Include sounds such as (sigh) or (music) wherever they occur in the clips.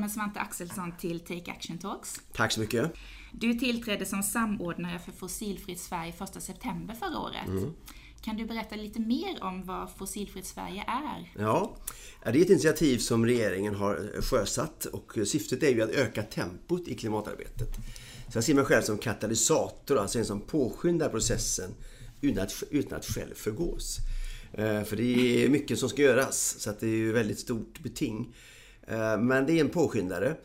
Välkommen Svante Axelsson till Take Action Talks. Tack så mycket. Du tillträdde som samordnare för Fossilfritt Sverige 1 september förra året. Mm. Kan du berätta lite mer om vad Fossilfritt Sverige är? Ja, det är ett initiativ som regeringen har sjösatt och syftet är ju att öka tempot i klimatarbetet. Så jag ser mig själv som katalysator, alltså en som påskyndar processen utan att, utan att själv förgås. Eh, för det är mycket som ska göras, så det är ju väldigt stort beting. Eh, men det är en påskyndare.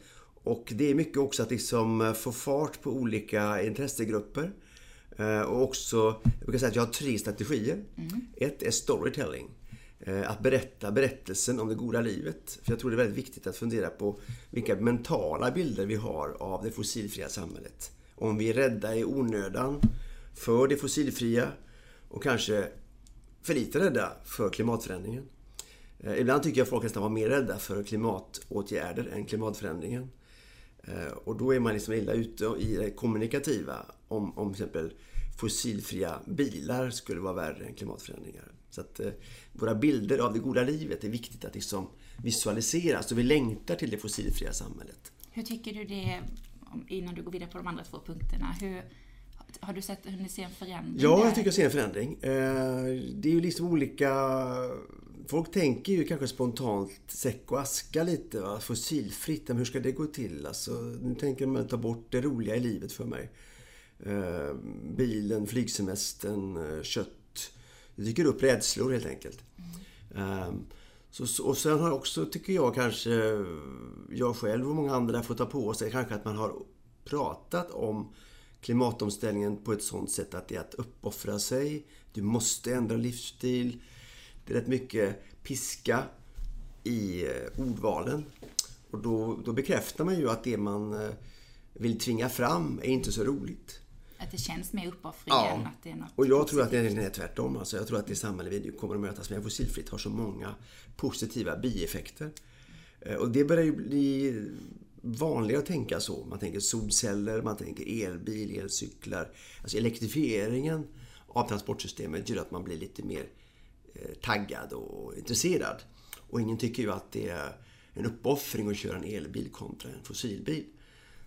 Och det är mycket också att liksom få fart på olika intressegrupper. Eh, och också, jag brukar säga att jag har tre strategier. Mm. Ett är storytelling. Att berätta berättelsen om det goda livet. För jag tror det är väldigt viktigt att fundera på vilka mentala bilder vi har av det fossilfria samhället. Om vi är rädda i onödan för det fossilfria och kanske för lite rädda för klimatförändringen. Eh, ibland tycker jag folk nästan var mer rädda för klimatåtgärder än klimatförändringen. Eh, och då är man liksom illa ute i det kommunikativa om, om till exempel fossilfria bilar skulle vara värre än klimatförändringar. Så att eh, våra bilder av det goda livet är viktigt att liksom visualisera. Så vi längtar till det fossilfria samhället. Hur tycker du det, innan du går vidare på de andra två punkterna, hur, har du sett, hunnit se en förändring? Ja, jag tycker jag ser en förändring. Eh, det är ju liksom olika... Folk tänker ju kanske spontant säck och aska lite. Va? Fossilfritt, men hur ska det gå till? Alltså, nu tänker man ta bort det roliga i livet för mig. Eh, bilen, flygsemestern, eh, kött. Det dyker upp rädslor helt enkelt. Mm. Så, och sen har också, tycker jag kanske, jag själv och många andra får ta på sig kanske att man har pratat om klimatomställningen på ett sånt sätt att det är att uppoffra sig. Du måste ändra livsstil. Det är rätt mycket piska i eh, ordvalen. Och då, då bekräftar man ju att det man eh, vill tvinga fram är inte så roligt. Att det känns mer uppoffring ja. att det är något Och jag tror att det är tvärtom. Alltså jag tror att det samhälle vi kommer att mötas med fossilfritt har så många positiva bieffekter. Eh, och det börjar ju bli vanligare att tänka så. Man tänker solceller, man tänker elbil, elcyklar. Alltså elektrifieringen av transportsystemet gör att man blir lite mer taggad och intresserad. Och ingen tycker ju att det är en uppoffring att köra en elbil kontra en fossilbil.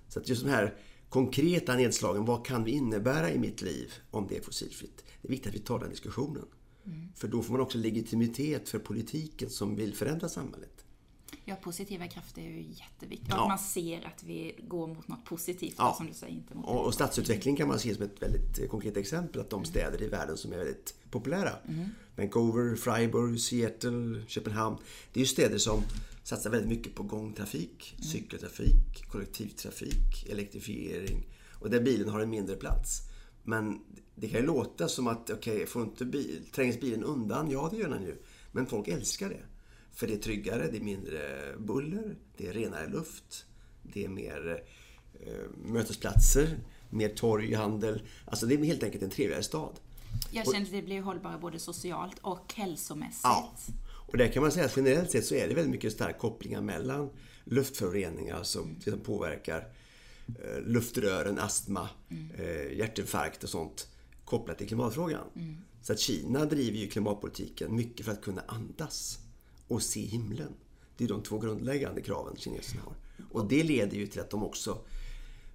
Så att just de här konkreta nedslagen, vad kan det innebära i mitt liv om det är fossilfritt? Det är viktigt att vi tar den diskussionen. Mm. För då får man också legitimitet för politiken som vill förändra samhället. Ja, positiva krafter är ju jätteviktigt. Ja. Att man ser att vi går mot något positivt, ja. som du säger. Inte mot och, och stadsutveckling kan man se som ett väldigt eh, konkret exempel. Att de mm. städer i världen som är väldigt populära. Mm. Vancouver, Freiburg, Seattle, Köpenhamn. Det är ju städer som satsar väldigt mycket på gångtrafik, mm. cykeltrafik, kollektivtrafik, elektrifiering. Och där bilen har en mindre plats. Men det kan ju låta som att, okej, okay, får inte bil, trängs bilen undan? Ja, det gör den ju. Men folk älskar det. För det är tryggare, det är mindre buller, det är renare luft, det är mer eh, mötesplatser, mer torghandel. Alltså det är helt enkelt en trevligare stad. Jag känner att det blir hållbara både socialt och hälsomässigt. Ja. Och där kan man säga att generellt sett så är det väldigt mycket starka kopplingar mellan luftföroreningar som, som påverkar eh, luftrören, astma, mm. eh, hjärtinfarkt och sånt kopplat till klimatfrågan. Mm. Så att Kina driver ju klimatpolitiken mycket för att kunna andas och se himlen. Det är de två grundläggande kraven kineserna har. Och det leder ju till att de också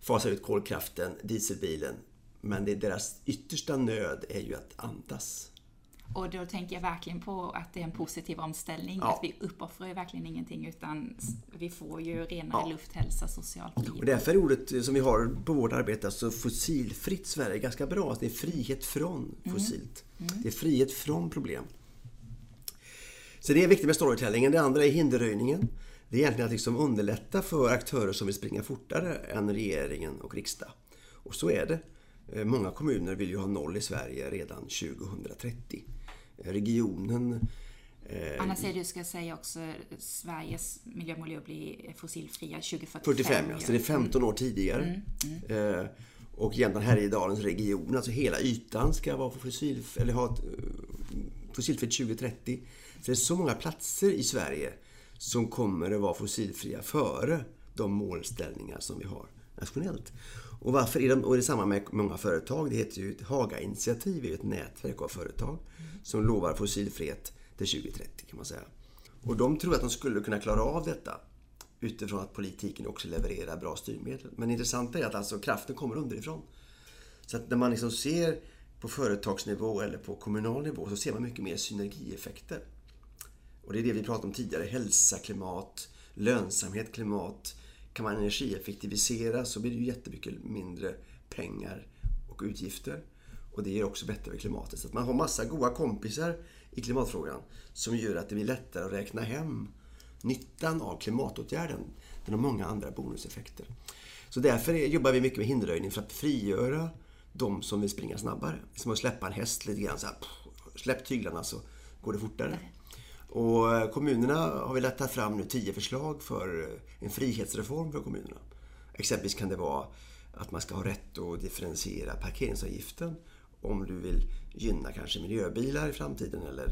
fasar ut kolkraften, dieselbilen. Men det deras yttersta nöd är ju att andas. Och då tänker jag verkligen på att det är en positiv omställning. Ja. Att vi uppoffrar ju verkligen ingenting utan vi får ju renare ja. luft, hälsa, socialt liv. Och därför är ordet som vi har på vårt arbete, alltså fossilfritt Sverige, ganska bra. Det är frihet från fossilt. Mm. Mm. Det är frihet från problem. Så det är viktigt med storytellingen. Det andra är hinderröjningen. Det är egentligen att liksom underlätta för aktörer som vill springa fortare än regeringen och riksdag. Och så är det. Eh, många kommuner vill ju ha noll i Sverige redan 2030. Regionen eh, Anna säger du ska säga också Sveriges miljömål är att bli fossilfria 2045. 45 ja, så det är 15 år tidigare. Mm, mm. Eh, och Jämtland Härjedalens region, alltså hela ytan ska vara fossil, eller ha fossilfritt 2030. Så det är så många platser i Sverige som kommer att vara fossilfria före de målställningar som vi har nationellt. Och varför är de, och det är samma med många företag. Det heter ju Haga-initiativ, det är ett nätverk av företag som lovar fossilfrihet till 2030 kan man säga. Och de tror att de skulle kunna klara av detta utifrån att politiken också levererar bra styrmedel. Men det intressanta är att alltså kraften kommer underifrån. Så att när man liksom ser på företagsnivå eller på kommunal nivå så ser man mycket mer synergieffekter. Och det är det vi pratade om tidigare. Hälsa, klimat, lönsamhet, klimat. Kan man energieffektivisera så blir det ju jättemycket mindre pengar och utgifter. Och det ger också bättre för klimatet. Så att man har massa goda kompisar i klimatfrågan som gör att det blir lättare att räkna hem nyttan av klimatåtgärden. Den har många andra bonuseffekter. Så därför jobbar vi mycket med hinderröjning för att frigöra de som vill springa snabbare. Som att släppa en häst lite grann så här, Släpp tyglarna så går det fortare. Och eh, kommunerna har vi ta fram nu tio förslag för eh, en frihetsreform för kommunerna. Exempelvis kan det vara att man ska ha rätt att differentiera parkeringsavgiften om du vill gynna kanske miljöbilar i framtiden eller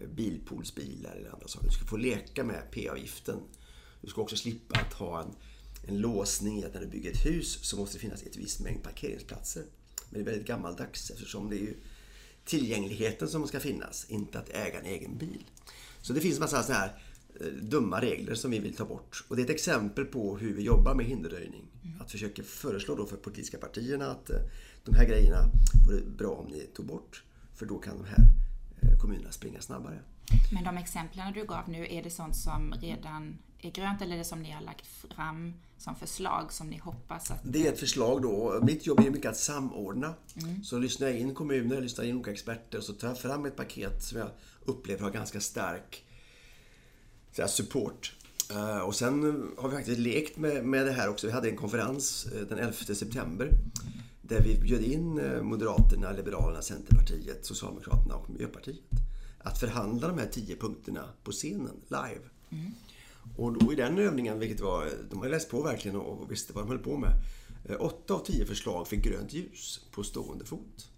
eh, bilpoolsbilar eller andra saker. Du ska få leka med p-avgiften. Du ska också slippa att ha en, en låsning i att när du bygger ett hus så måste det finnas ett visst mängd parkeringsplatser. Men det är väldigt gammaldags eftersom det är ju tillgängligheten som ska finnas, inte att äga en egen bil. Så det finns massa sådana här eh, dumma regler som vi vill ta bort. Och det är ett exempel på hur vi jobbar med hinderröjning. Mm. Att försöka föreslå då för politiska partierna att eh, de här grejerna vore bra om ni tog bort. För då kan de här eh, kommunerna springa snabbare. Men de exemplen du gav nu, är det sånt som redan är grönt eller är det som ni har lagt fram som förslag som ni hoppas att... Det är ett förslag då. Mitt jobb är mycket att samordna. Mm. Så lyssnar jag in kommuner, lyssnar in olika experter och så tar jag fram ett paket som jag upplever har ganska stark så support. Uh, och sen har vi faktiskt lekt med, med det här också. Vi hade en konferens uh, den 11 september där vi bjöd in uh, Moderaterna, Liberalerna, Centerpartiet, Socialdemokraterna och Miljöpartiet att förhandla de här tio punkterna på scenen, live. Mm. Och då i den övningen, vilket var, de har läst på verkligen och visste vad de höll på med. Åtta av tio förslag fick grönt ljus på stående fot.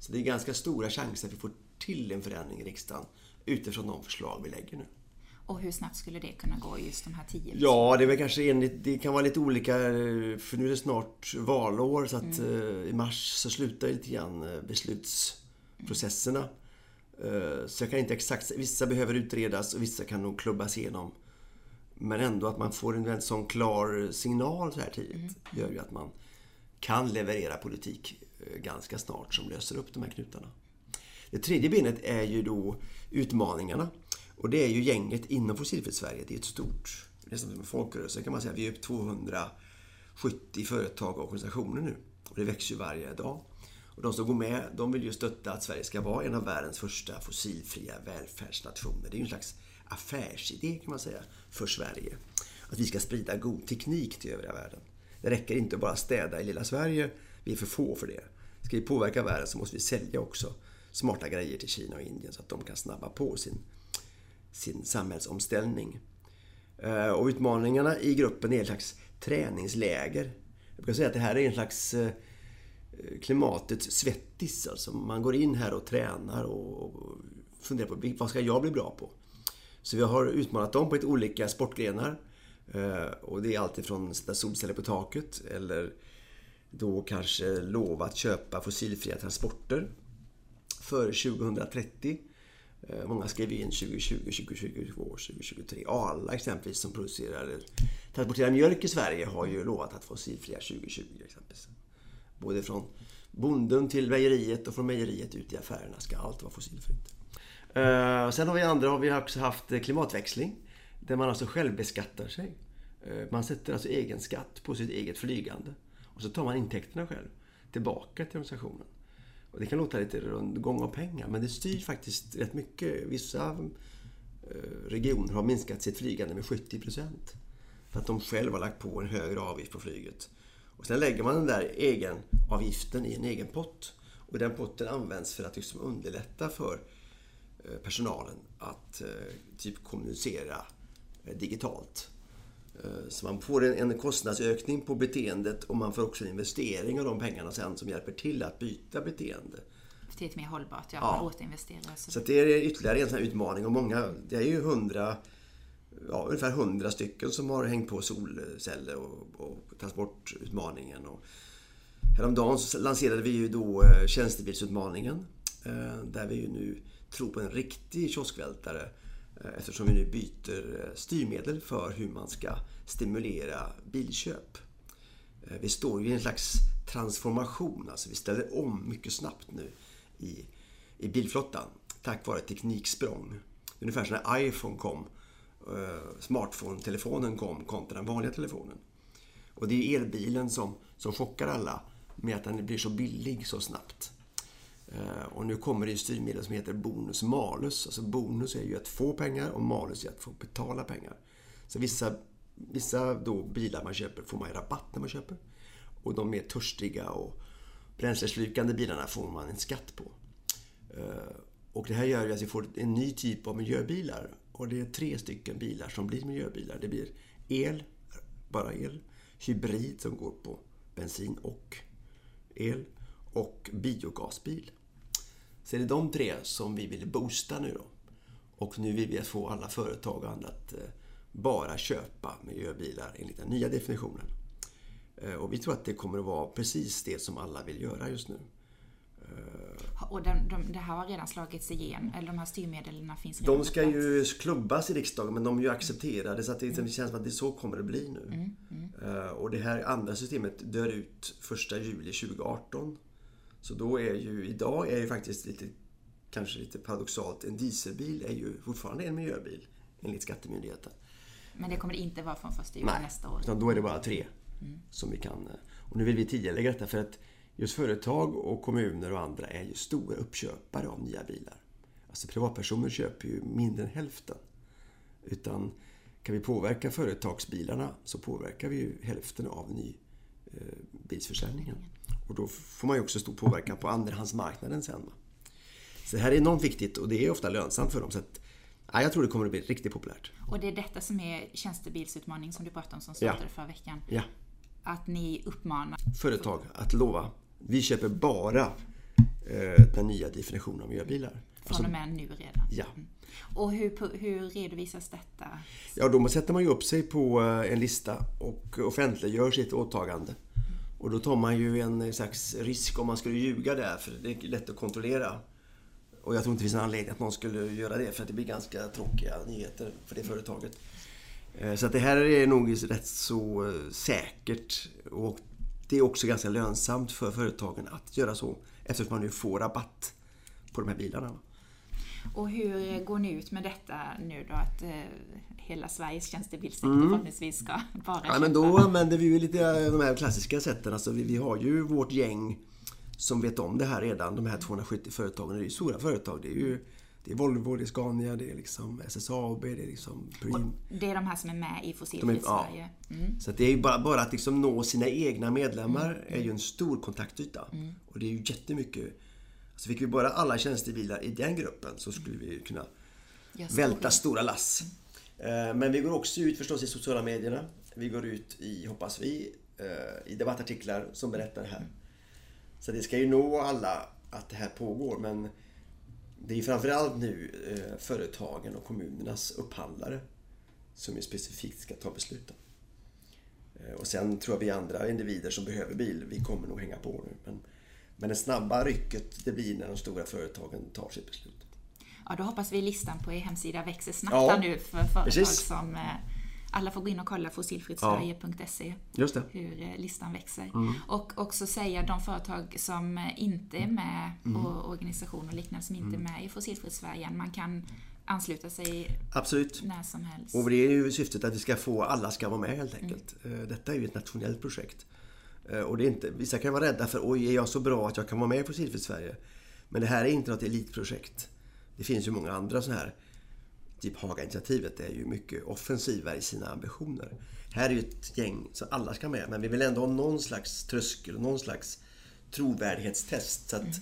Så det är ganska stora chanser att vi får till en förändring i riksdagen utifrån de förslag vi lägger nu. Och hur snabbt skulle det kunna gå, just de här tio Ja, det är väl kanske enligt, det kan vara lite olika, för nu är det snart valår så att mm. Eh, i mars så slutar lite grann eh, beslutsprocesserna. Mm. Så jag kan inte exakt, vissa behöver utredas och vissa kan nog klubbas igenom. Men ändå att man får en sån klar signal så här tidigt mm. gör ju att man kan leverera politik ganska snart som löser upp de här knutarna. Det tredje benet är ju då utmaningarna. Och det är ju gänget inom Fossilfritt Sverige. Det är ett stort, nästan som en folkrörelse kan man säga. Vi är upp 270 företag och organisationer nu. Och det växer ju varje dag. Och de som går med, de vill ju stötta att Sverige ska vara en av världens första fossilfria välfärdsnationer. Det är ju en slags affärsidé kan man säga för Sverige. Att vi ska sprida god teknik till övriga världen. Det räcker inte att bara städa i lilla Sverige. Vi är för få för det. Ska vi påverka världen så måste vi sälja också smarta grejer till Kina och Indien så att de kan snabba på sin, sin samhällsomställning. Eh, och utmaningarna i gruppen är en slags träningsläger. Jag brukar säga att det här är en slags eh, klimatets svettis. Alltså man går in här och tränar och funderar på vad ska jag bli bra på? Så vi har utmanat dem på ett olika sportgrenar. Eh, och det är alltifrån sätta solceller på taket eller då kanske lova att köpa fossilfria transporter Före 2030. Eh, många skrev in 2020, 2022, 2023. Arla exempelvis som producerar, transporterar mjölk i Sverige har ju lovat att fossilfria 2020 exempelvis. Både från bonden till mejeriet och från mejeriet ut i affärerna ska allt vara fossilfritt. Eh, sen har vi andra, har vi också haft klimatväxling. Där man alltså självbeskattar sig. Eh, man sätter alltså egen skatt på sitt eget flygande. Och så tar man intäkterna själv tillbaka till organisationen. Och det kan låta lite rundgång av pengar, men det styr faktiskt rätt mycket. Vissa eh, regioner har minskat sitt flygande med 70 procent. För att de själva har lagt på en högre avgift på flyget. Och sen lägger man den där egenavgiften i en egen pott. Och den potten används för att liksom underlätta för eh, personalen att eh, typ kommunicera digitalt. Eh, så man får en, kostnadsökning på beteendet och man får också en investering av de pengarna sen som hjälper till att byta beteende. Till ett mer hållbart, ja. ja. Återinvestera. Så. så det är ytterligare en sån här utmaning och många, det är ju hundra, ja, ungefär hundra stycken som har hängt på solceller och, och transportutmaningen. Och häromdagen så lanserade vi ju då eh, tjänstebilsutmaningen eh, där vi ju nu tror på en riktig kioskvältare Eh, eftersom vi nu byter eh, styrmedel för hur man ska stimulera bilköp. Eh, vi står ju i en slags transformation, alltså vi ställer om mycket snabbt nu i, i bilflottan tack vare tekniksprång. Ungefär som när iPhone kom, smartphone-telefonen kom kontra den vanliga telefonen. Och det är elbilen som, som chockar alla med att den blir så billig så snabbt. Eh, och nu kommer det ju styrmedel som heter bonus malus. Alltså bonus är ju att få pengar och malus är att få betala pengar. Så vissa, vissa då bilar man köper får man ju rabatt när man köper. Och de mer törstiga och bränsleslukande bilarna får man en skatt på. Eh, och det här gör ju att vi får en ny typ av miljöbilar. Och det är tre stycken bilar som blir miljöbilar. Det blir el, bara el hybrid som går på bensin och el och biogasbil. Så det är de tre som vi vill boosta nu då. Och nu vill vi få alla företag och andra att eh, bara köpa miljöbilar enligt den nya definitionen. Eh, och vi tror att det kommer att vara precis det som alla vill göra just nu. Och de, de, det här har redan slagits igenom, eller de här styrmedlen finns redan De ska ju klubbas i riksdagen men de är ju accepterade så att det, mm. känns som att det så kommer det bli nu. Mm, mm. Och det här andra systemet dör ut 1 juli 2018. Så då är ju, idag är ju faktiskt lite, kanske lite paradoxalt, en dieselbil är ju fortfarande en miljöbil enligt Skattemyndigheten. Men det kommer det inte vara från 1 juli Nej, nästa år? utan då är det bara tre mm. som vi kan... Eh, och nu vill vi tidigarelägga detta för att just företag och kommuner och andra är ju stora uppköpare av nya bilar. Alltså privatpersoner köper ju mindre än hälften. Utan kan vi påverka företagsbilarna så påverkar vi ju hälften av nybilsförsäljningen. Och då får man ju också stor påverkan på andrahandsmarknaden sen. Så det här är enormt viktigt och det är ofta lönsamt för dem. Så att, ja, jag tror det kommer att bli riktigt populärt. Och det är detta som är tjänstebilsutmaning som du pratade om som startade ja. förra veckan. Ja. Att ni uppmanar företag att lova vi köper bara eh, den nya definitionen av miljöbilar. Från och med nu redan? Ja. Mm. Och hur, hur redovisas detta? Ja, då sätter man ju upp sig på eh, en lista och offentliggör sitt åtagande. Och då tar man ju en slags risk om man skulle ljuga där, för det är lätt att kontrollera. Och jag tror inte det finns någon anledning att någon skulle göra det, för att det blir ganska tråkiga nyheter för det företaget. Eh, så att det här är nog rätt så eh, säkert och det är också ganska lönsamt för företagen att göra så eftersom man nu får rabatt på de här bilarna. Och hur går ni ut med detta nu då att eh, hela Sveriges tjänstebilsektor mm. förhoppningsvis ska bara ja, men Då använder vi ju lite de här klassiska sätten. Alltså vi, vi har ju vårt gäng som vet om det här redan. De här 270 företagen. Det är ju stora företag. Det är ju det är Volvo, det är Scania, det är liksom SSAB, det är liksom Prim. Det är de här som är med i Fossilfritt Sverige. Mm. Så det är ju bara, bara att liksom nå sina egna medlemmar mm. är ju en stor kontaktyta. Mm. Och det är ju jättemycket. Så fick vi bara alla tjänstebilar i den gruppen så skulle vi kunna välta stora lass. Mm. Eh, men vi går också ut förstås i sociala medierna. Vi går ut i, hoppas vi, eh, i debattartiklar som berättar det här. Så det ska ju nå alla att det här pågår men det är framförallt nu eh, företagen och kommunernas upphandlare som ju specifikt ska ta besluten. Och sen tror jag vi andra individer som behöver bil, vi kommer nog hänga på nu. Men, men det snabba rycket det blir när de stora företagen tar sitt beslut. Ja, då hoppas vi listan på er hemsida växer snabbt ja, nu för företag precis. som eh, alla får gå in och kolla fossilfrittsverige.se ja, hur eh, listan växer. Mm. Och också säga de företag som inte är med mm. och organisationer och liknande som inte är mm. med i Fossilfritt Sverige Man kan ansluta sig Absolut. när som helst. Och det är ju syftet att vi ska få, alla ska vara med helt enkelt. Mm. Eh, detta är ju ett nationellt projekt. Eh, och det är inte, vissa kan vara rädda för oj, är jag så bra att jag kan vara med i Fossilfritt Sverige? Men det här är inte något elitprojekt. Det finns ju många andra sådana här typ Haga-initiativet är ju mycket offensivare i sina ambitioner. Här är ju ett gäng så alla ska med, men vi vill ändå ha någon slags tröskel, någon slags trovärdighetstest. Så att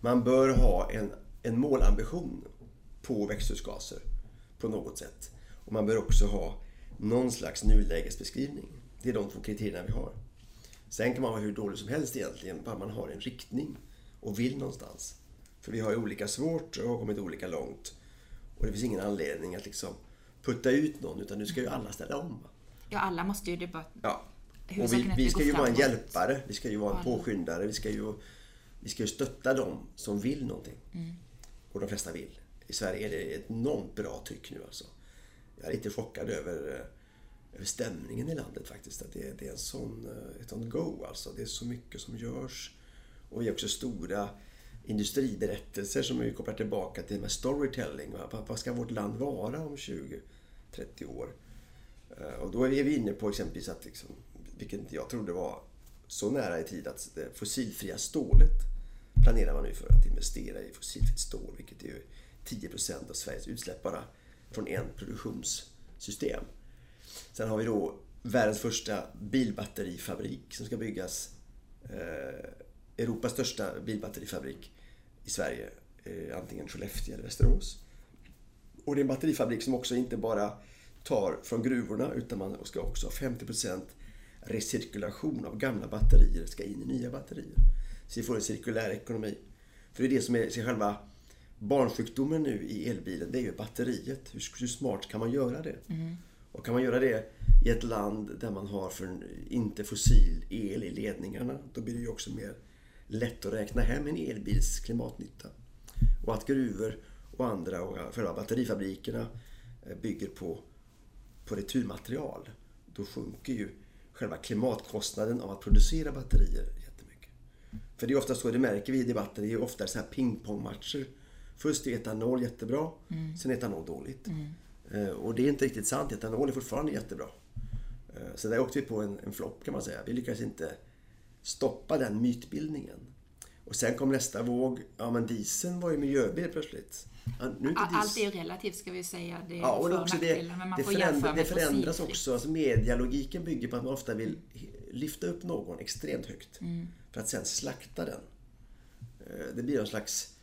man bör ha en, en målambition på växthusgaser på något sätt. Och man bör också ha någon slags nulägesbeskrivning. Det är de två kriterierna vi har. Sen kan man vara hur dålig som helst egentligen, bara man har en riktning och vill någonstans. För vi har ju olika svårt och har kommit olika långt. Och det finns ingen anledning att liksom putta ut någon utan nu ska ju alla ställa om. Ja, alla måste ju det bara... Ja. Och vi, vi ska ju vara en hjälpare, vi ska ju vara en påskyndare, vi ska ju, vi ska ju stötta dem som vill någonting. Mm. Och de flesta vill. i Sverige är det ett enormt bra tryck nu alltså. Jag är lite chockad över, eh, över stämningen i landet faktiskt. Att det, det är en sån, eh, ett sånt go alltså. Det är så mycket som görs. Och vi har också stora industriberättelser som vi kopplar tillbaka till med storytelling. Vad ska vårt land vara om 20-30 år? Eh, och då är vi inne på exempelvis att, liksom, vilket jag trodde var så nära i tid, att det fossilfria stålet planerar man nu för att investera i fossilfritt stål, vilket är 10% av Sveriges utsläpp bara från en produktionssystem. Sen har vi då världens första bilbatterifabrik som ska byggas. Eh, Europas största bilbatterifabrik i Sverige. Eh, antingen Skellefteå eller Västerås. Och det är en batterifabrik som också inte bara tar från gruvorna utan man ska också ha 50% recirkulation av gamla batterier ska in i nya batterier. Så vi får en cirkulär ekonomi. För det är det som är själva barnsjukdomen nu i elbilen, det är ju batteriet. Hur, hur smart kan man göra det? Mm. Och kan man göra det i ett land där man har för inte fossil el i ledningarna, då blir det ju också mer lätt att räkna hem en elbils klimatnytta. Och att gruvor och andra och själva batterifabrikerna eh, bygger på, på returmaterial, då sjunker ju själva klimatkostnaden av att producera batterier jättemycket. För det är ofta så, det märker vi i debatten, det är ofta så här pingpongmatcher. Först är etanol jättebra, mm. sen är etanol dåligt. Mm. Eh, och det är inte riktigt sant, etanol är fortfarande jättebra. Eh, så där åkte vi på en, en flopp kan man säga. Vi lyckades inte stoppa den mytbildningen. Och sen kom nästa våg, ja men dieseln var ju miljöbil plötsligt. Allt är ju relativt ska vi säga. Det är ja, och också det, men man det, får förändra, det förändras också. Alltså medialogiken bygger på att man ofta vill lyfta upp någon extremt högt. Mm. För att sen slakta den. Eh, det blir en slags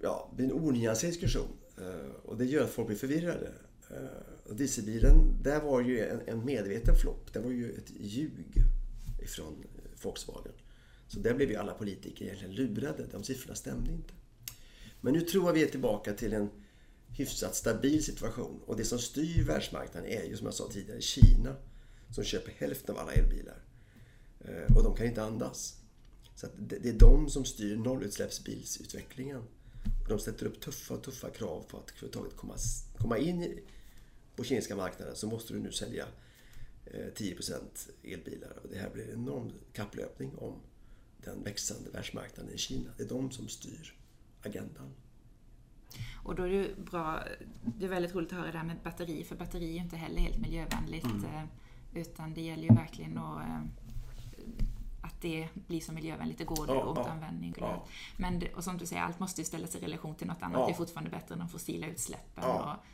ja, det blir en onyanserad diskussion. Eh, och det gör att folk blir förvirrade. Eh, och dieselbilen, där var ju en, en medveten flopp. Det var ju ett ljug ifrån eh, Volkswagen. Så där blev ju alla politiker egentligen lurade. De siffrorna stämde inte. Men nu tror jag vi är tillbaka till en hyfsat stabil situation. Och det som styr världsmarknaden är ju som jag sa tidigare Kina som köper hälften av alla elbilar. Och de kan inte andas. Så det är de som styr nollutsläppsbilsutvecklingen. De sätter upp tuffa, tuffa krav på att överhuvudtaget komma, komma in på kinesiska marknaden så måste du nu sälja 10% eh, elbilar. Och det här blir en enorm kapplöpning om den växande världsmarknaden i Kina. Det är de som styr agendan. Och då är det bra, det är väldigt roligt att höra det här med batteri, för batteri är ju inte heller helt miljövänligt. Mm. Eh, utan det gäller ju verkligen att, eh, att det blir så miljövänligt det går, det ja, återanvändning. Ja. Men och som du säger, allt måste ju ställas i relation till något annat. Ja. Det är fortfarande bättre än de fossila utsläppen. Ja. Och,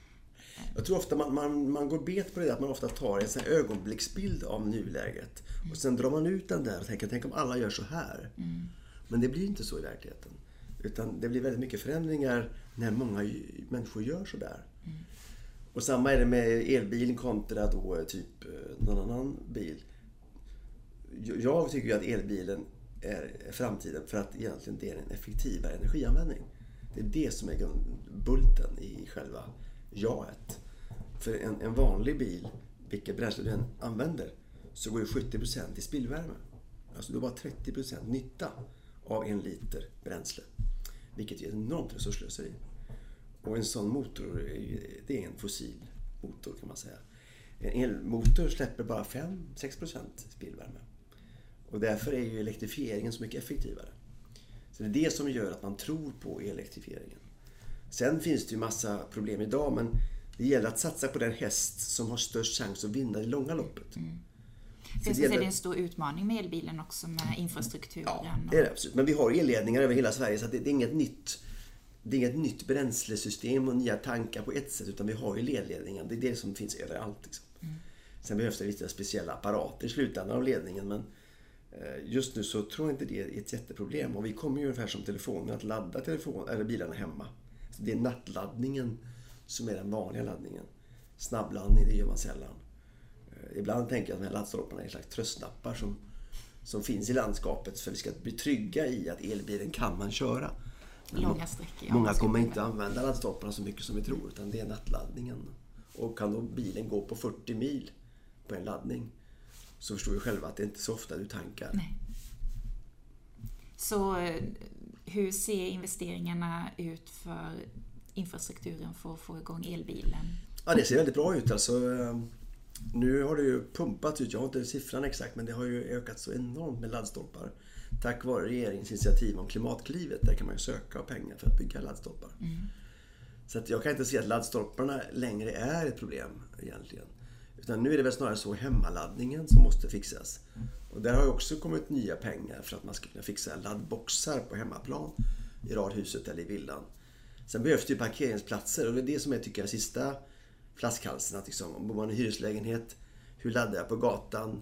jag tror ofta man, man, man går bet på det att man ofta tar en sån ögonblicksbild av nuläget. Mm. Och sen drar man ut den där och tänker, tänk om alla gör så här. Mm. Men det blir inte så i verkligheten. Utan det blir väldigt mycket förändringar när många människor gör sådär. Mm. Och samma är det med elbilen kontra då typ eh, någon annan bil. Jag tycker ju att elbilen är framtiden för att egentligen det är en effektivare energianvändning. Det är det som är bulten i själva jaet. För en, en vanlig bil, vilket bränsle du än använder, så går ju 70% i spillvärme. Alltså du har bara 30% nytta av en liter bränsle. Vilket är ett enormt resursslöseri. Och en sån motor, det är en fossil motor kan man säga. En elmotor släpper bara 5-6% spillvärme. Och därför är ju elektrifieringen så mycket effektivare. Så det är det som gör att man tror på elektrifieringen. Sen finns det ju massa problem idag men det gäller att satsa på den häst som har störst chans att vinna i långa loppet. Mm. Så är det en stor utmaning med elbilen också med infrastrukturen. Ja, det är det absolut. Men vi har elledningar över hela Sverige så det, är inget nytt det är inget nytt bränslesystem och nya tankar på ett sätt utan vi har ju ledledningar. Det är det som finns överallt. Liksom. Mm. Sen behövs det lite speciella apparater i slutändan av ledningen men just nu så tror jag inte det är ett jätteproblem och vi kommer ju ungefär som telefonen att ladda telefon, eller bilarna hemma. Så det är nattladdningen som är den vanliga laddningen. Snabbladdning, det gör man sällan. Eh, ibland tänker jag att de här laddstolparna är en slags tröstnappar som, som finns i landskapet för vi ska bli trygga i att elbilen kan man köra. Långa sträckor. Många kommer inte använda laddstolparna så mycket som vi tror utan det är nattladdningen. Och kan då bilen gå på 40 mil på en laddning så förstår vi själva att det inte är så ofta du tankar. Nej. Så eh, hur ser investeringarna ut för infrastrukturen för att få igång elbilen? Ja, det ser väldigt bra ut. Alltså, nu har det ju pumpats ut, jag har inte siffran exakt, men det har ju ökat så enormt med laddstolpar. Tack vare regeringens initiativ om Klimatklivet. Där kan man ju söka pengar för att bygga laddstolpar. Mm. Så att jag kan inte se att laddstolparna längre är ett problem egentligen. Utan nu är det väl snarare så hemmaladdningen som måste fixas. Och där har ju också kommit nya pengar för att man ska kunna fixa laddboxar på hemmaplan. I radhuset eller i villan. Sen behövs det ju parkeringsplatser och det är det som jag tycker är sista flaskhalsen. Att liksom, bor man i hyreslägenhet, hur laddar jag på gatan?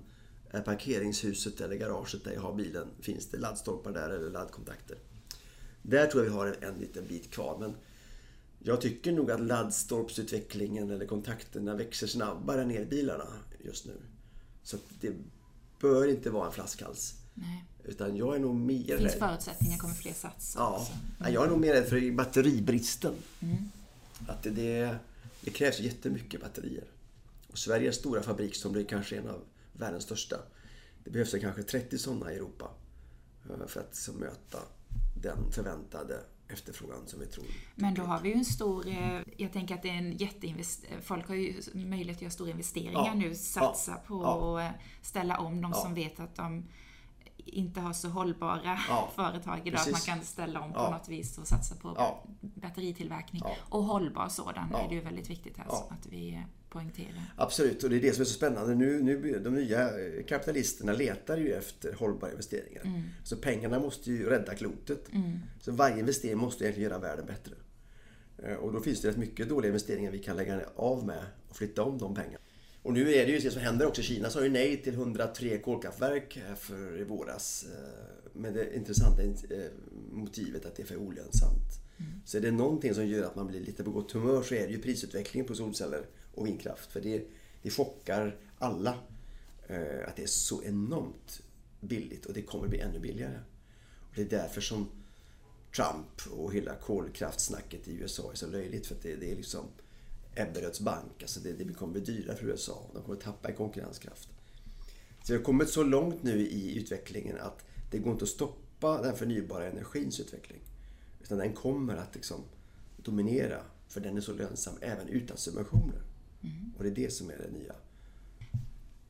Är parkeringshuset eller garaget där jag har bilen, finns det laddstolpar där eller laddkontakter? Där tror jag vi har en, en liten bit kvar. Men jag tycker nog att laddstolpsutvecklingen eller kontakterna växer snabbare än elbilarna just nu. Så det bör inte vara en flaskhals. Nej. Utan jag är nog mer Det finns förutsättningar, kommer fler satsa Ja, mm. jag är nog mer rädd för batteribristen. Mm. Att det, det, det krävs jättemycket batterier. Och Sveriges stora fabrik som blir kanske en av världens största. Det behövs kanske 30 sådana i Europa eh, för att möta den förväntade efterfrågan som vi tror. Men då har vi ju en stor, eh, jag tänker att det är en jätteinvestering, folk har ju möjlighet att göra stora investeringar ja. nu, satsa ja. på ja. att ställa om de som vet att de inte har så hållbara (laughs) företag idag. Precis. Att man kan ställa om på något vis och satsa på batteritillverkning. Och hållbar sådan är det ju väldigt viktigt här ja. att vi poängterar. Absolut, och det är det som är så spännande. Nu, nu, de nya kapitalisterna letar ju efter hållbara investeringar. Mm. Så pengarna måste ju rädda klotet. Mm. Så varje investering måste egentligen göra världen bättre. Eh, och då finns det rätt mycket dåliga investeringar vi kan lägga av med och flytta om de pengarna. Och nu är det ju det som händer också. Kina sa ju nej till 103 kolkraftverk för i våras. Eh, med det intressanta eh, motivet att det är för olönsamt. Mm. Så är det någonting som gör att man blir lite på gott humör så är det ju prisutvecklingen på solceller och vindkraft. För det, det chockar alla eh, att det är så enormt billigt och det kommer bli ännu billigare. Och det är därför som Trump och hela kolkraftsnacket i USA är så löjligt. För att det, det är liksom Ebberöds bank. Alltså det, det kommer bli dyrare för USA. De kommer tappa i konkurrenskraft. Så vi har kommit så långt nu i utvecklingen att det går inte att stoppa den förnybara energins utveckling. Utan den kommer att liksom dominera. För den är så lönsam även utan subventioner. Mm. Och det är det som är det nya.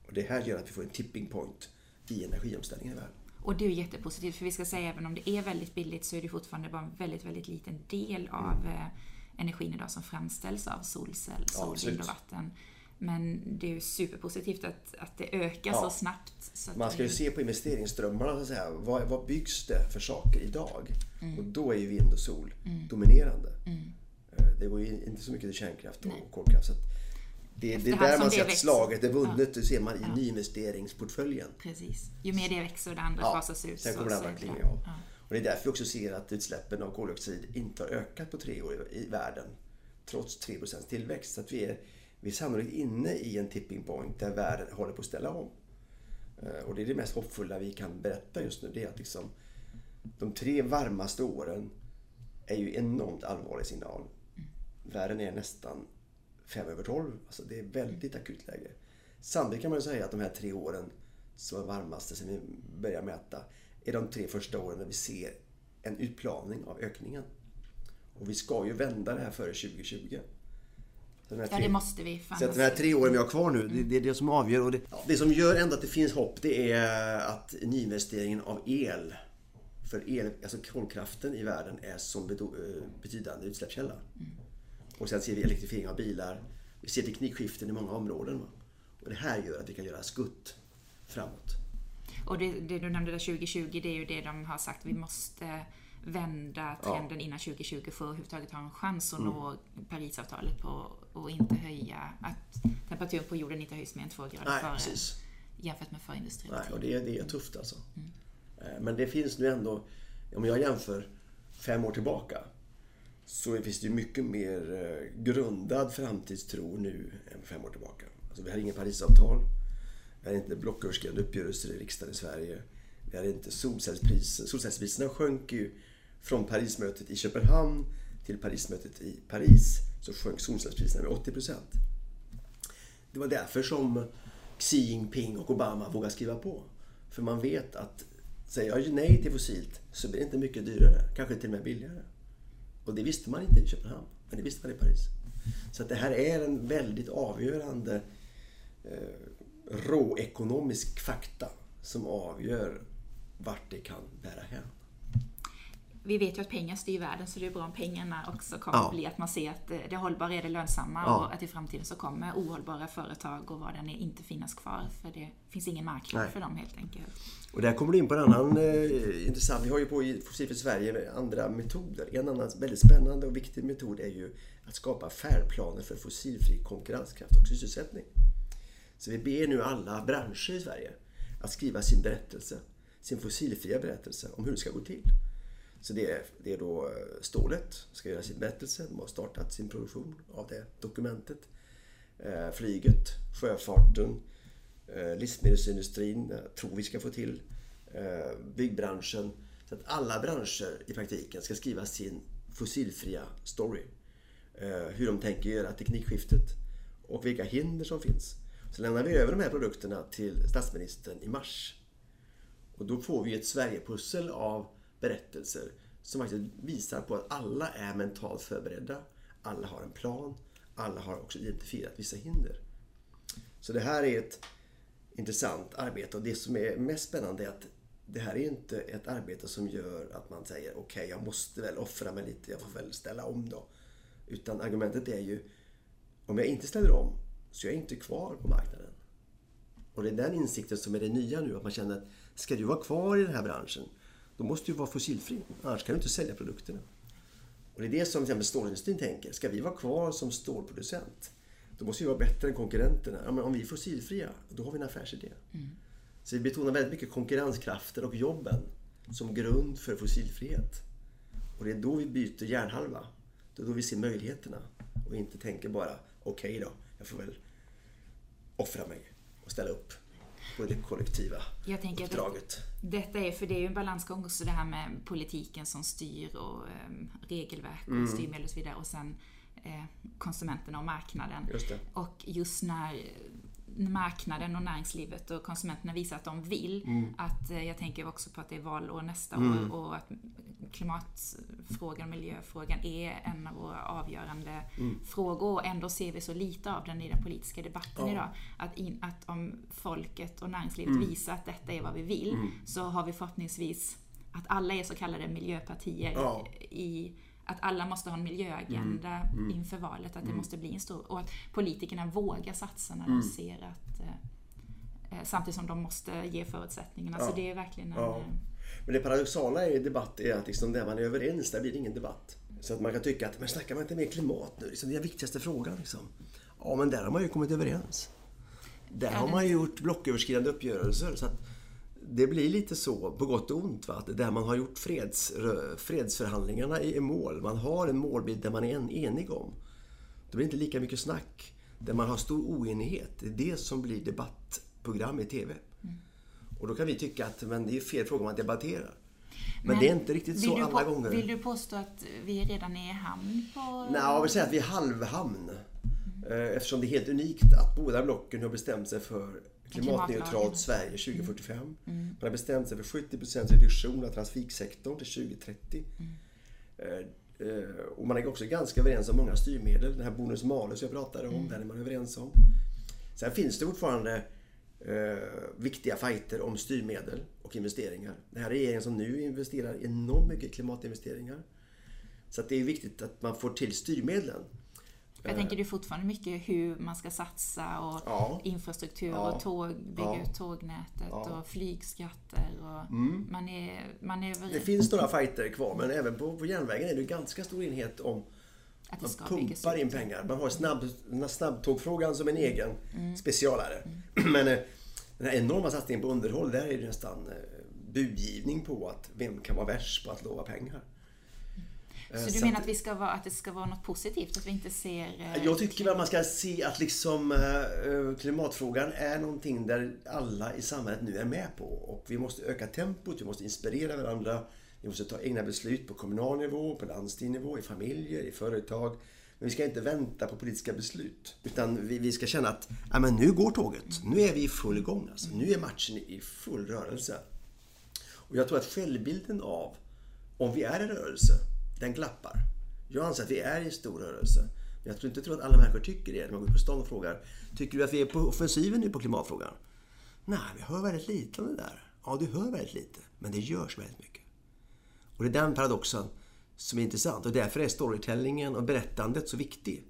Och det här gör att vi får en tipping point i energiomställningen i världen. Och det är jättepositivt, för vi ska säga även om det är väldigt billigt så är det fortfarande bara en väldigt, väldigt liten del av mm energin idag som framställs av solcell, sol, vind och vatten. Men det är ju superpositivt att, att det ökar ja. så snabbt. Så Man ska ju se på investeringsströmmarna. Så att säga. Vad, vad byggs det för saker idag? Mm. Och då är ju vind och sol mm. dominerande. Mm. Eh, det går ju inte så mycket till kärnkraft och Nej. kolkraft. Så det, det är där man ser att slaget är vunnet. Ja. Det ser man i ja. nyinvesteringsportföljen. Precis. Ju mer det växer och det andra ja. fasas ut. Sen kommer det andra klinga av. Ja. Och det är därför vi också ser att utsläppen av koldioxid inte har ökat på tre år i världen. Trots 3 tillväxt. Så att vi är, vi är sannolikt inne i en tipping point där världen håller på att ställa om. Eh, och det är det mest hoppfulla vi kan berätta just nu. Det är att liksom, de tre varmaste åren är ju enormt allvarlig signal. Världen är nästan fem över tolv. Alltså det är väldigt akut läge. Samtidigt kan man ju säga att de här tre åren som är varmaste sen vi började mäta är de tre första åren när vi ser en utplaning av ökningen. Och vi ska ju vända det här före 2020. Så ja, det måste vi. Så att de här tre åren vi har kvar nu, det, det är det som avgör. Och det, det som gör ändå att det finns hopp, det är att nyinvesteringen av el för el, alltså kolkraften i världen är som eh, betydande utsläppskälla. Mm. Och sen ser vi elektrifiering av bilar. Vi ser teknikskiften i många områden. Och det här gör att vi kan göra skutt framåt. Och det, det, du nämnde där 2020, det är ju det de har sagt, vi måste vända trenden ja. innan 2020 för att överhuvudtaget ha en chans att mm. nå Parisavtalet på, och inte höja, att temperaturen på jorden inte höjs mer än två grader Nej, före, precis. jämfört med förindustriell Nej, och det, det är tufft alltså. Mm. Eh, men det finns nu ändå, om jag jämför fem år tillbaka, så finns det ju mycket mer eh, grundad framtidstro nu än för fem år tillbaka. Alltså vi har inget Parisavtal. Vi har inte blocköverskridande uppgörelser i riksdagen i Sverige. Vi har inte solcellspriser. Solcellspriserna sjönk ju från Parismötet i Köpenhamn till Parismötet i Paris. Så sjönk solcellspriserna med 80 procent. Det var därför som Xi Jinping och Obama vågade skriva på. För man vet att Säger jag nej till fossilt så blir det inte mycket dyrare, kanske till och med billigare. Och det visste man inte i Köpenhamn, men det visste man i Paris. Så att det här är en väldigt avgörande eh, råekonomisk fakta som avgör vart det kan bära hän vi vet ju att pengar styr världen så det är bra om pengarna också kommer ja. att bli att man ser att det hållbara är det lönsamma ja. och att i framtiden så kommer ohållbara företag och vad den är inte finnas kvar för det finns ingen marknad Nej. för dem helt enkelt. Och där kommer du in på en annan eh, intressant, vi har ju på i Fossilfritt Sverige andra metoder. En annan väldigt spännande och viktig metod är ju att skapa färdplaner för fossilfri konkurrenskraft och sysselsättning. Så vi ber nu alla branscher i Sverige att skriva sin berättelse, sin fossilfria berättelse om hur det ska gå till. Så det är, det är då eh, stålet ska göra sin berättelse. De har startat sin produktion av det dokumentet. Eh, flyget, sjöfarten, eh, livsmedelsindustrin tror vi ska få till. Byggbranschen. Så att alla branscher i praktiken ska skriva sin fossilfria story. Hur de tänker göra teknikskiftet och vilka hinder som finns. Så lämnar vi över de här produkterna till statsministern i mars. Och då får vi ett Sverigepussel av berättelser som faktiskt visar på att alla är mentalt förberedda. Alla har en plan. Alla har också identifierat vissa hinder. Så det här är ett intressant arbete och det som är mest spännande är att det här är inte ett arbete som gör att man säger okej, okay, jag måste väl offra mig lite, jag får väl ställa om då. Utan argumentet är ju om jag inte ställer om så är jag inte kvar på marknaden. Och det är den insikten som är det nya nu, att man känner att ska du vara kvar i den här branschen då måste du vara fossilfri. Annars kan du inte sälja produkterna. Och det är det som till exempel stålindustrin tänker. Ska vi vara kvar som stålproducent, då måste vi vara bättre än konkurrenterna. Ja, men om vi är fossilfria, då har vi en affärsidé. Mm. Så vi betonar väldigt mycket konkurrenskraften och jobben som grund för fossilfrihet. Och det är då vi byter hjärnhalva. Det är då vi ser möjligheterna och inte tänker bara okej okay då, jag får väl offra mig och ställa upp på det kollektiva jag tänker uppdraget. Att detta är, för det är ju en balansgång också det här med politiken som styr och um, regelverk och mm. styrmedel och så vidare och sen eh, konsumenterna och marknaden. Just och just när marknaden och näringslivet och konsumenterna visar att de vill. Mm. Att, eh, jag tänker också på att det är valår nästa mm. år och att klimatfrågan och miljöfrågan är en av våra avgörande mm. frågor och ändå ser vi så lite av den i den politiska debatten ja. idag. Att, in, att om folket och näringslivet mm. visar att detta är vad vi vill mm. så har vi förhoppningsvis att alla är så kallade miljöpartier ja. i att alla måste ha en miljöagenda mm, mm, inför valet, att det mm. måste bli en stor... Och att politikerna vågar satsa när de mm. ser att... Eh, eh, samtidigt som de måste ge förutsättningarna. Ja. Så det är verkligen en... Ja. Eh, Men det paradoxala i debatt är att liksom där man är överens, där blir det ingen debatt. Så att man kan tycka att, men snackar man inte mer klimat nu? Liksom, det är den viktigaste frågan. Liksom. Ja, men där har man ju kommit överens. Där har man ju gjort blocköverskridande uppgörelser. Så att det blir lite så, på gott och ont, va? att där man har gjort freds, fredsförhandlingarna i mål, man har en målbild där man är en, enig om. Det blir inte lika mycket snack. Där man har stor oenighet, det är det som blir debattprogram i TV. Mm. Och då kan vi tycka att men det är fel fråga man debatterar. Men, men det är inte riktigt så alla gånger. Vill du påstå att vi redan är i hamn på... Nej, jag vill säga att vi är halvhamn. Mm. Eftersom det är helt unikt att båda blocken har bestämt sig för klimatneutralt Sverige 2045. Mm. Man har bestämt sig för 70% reduktion av trafiksektorn till 2030. Mm. Eh, eh, och man är också ganska överens om många styrmedel. Den här bonus malus jag pratade om, mm. den är man överens om. Sen finns det fortfarande eh, viktiga fighter om styrmedel och investeringar. Den här regeringen som nu investerar enormt mycket klimatinvesteringar. Så det är viktigt att man får till styrmedlen. Jag tänker det är fortfarande mycket hur man ska satsa och ja. infrastruktur ja. och tåg, bygga ja. ut tågnätet och flygskatter. Och mm. man är, man är Det finns några fighter kvar men även på, på järnvägen är det ganska stor enhet om att man pumpar in pengar. Man har snabb, snabbtågfrågan som en egen mm. specialare. Mm. (clears throat) Men eh, den här enorma satsningen på underhåll, där är det nästan eh, budgivning på att vem kan vara värst på att lova pengar. Så du menar att, vi ska vara, att det ska vara något positivt? Att vi inte ser... Eh, jag tycker att man ska se att liksom eh, klimatfrågan är någonting där alla i samhället nu är med på. Och vi måste öka tempot, vi måste inspirera varandra. Vi måste ta egna beslut på kommunal nivå, på landstingsnivå, i familjer, i företag. Men vi ska inte vänta på politiska beslut. Utan vi, vi ska känna att ja, men nu går tåget. Nu är vi i full gång. Alltså. Nu är matchen i full rörelse. Och jag tror att självbilden av om vi är i rörelse, den glappar. Jag anser att vi är i stor rörelse. Men jag tror inte tror att alla människor tycker det när man går ut på stan och frågar Tycker du att vi är på offensiven nu på klimatfrågan? Nej, vi hör väldigt lite om det där. Ja, du hör väldigt lite. Men det görs väldigt mycket. Och det är den paradoxen som är intressant. Och därför är storytellingen och berättandet så viktig.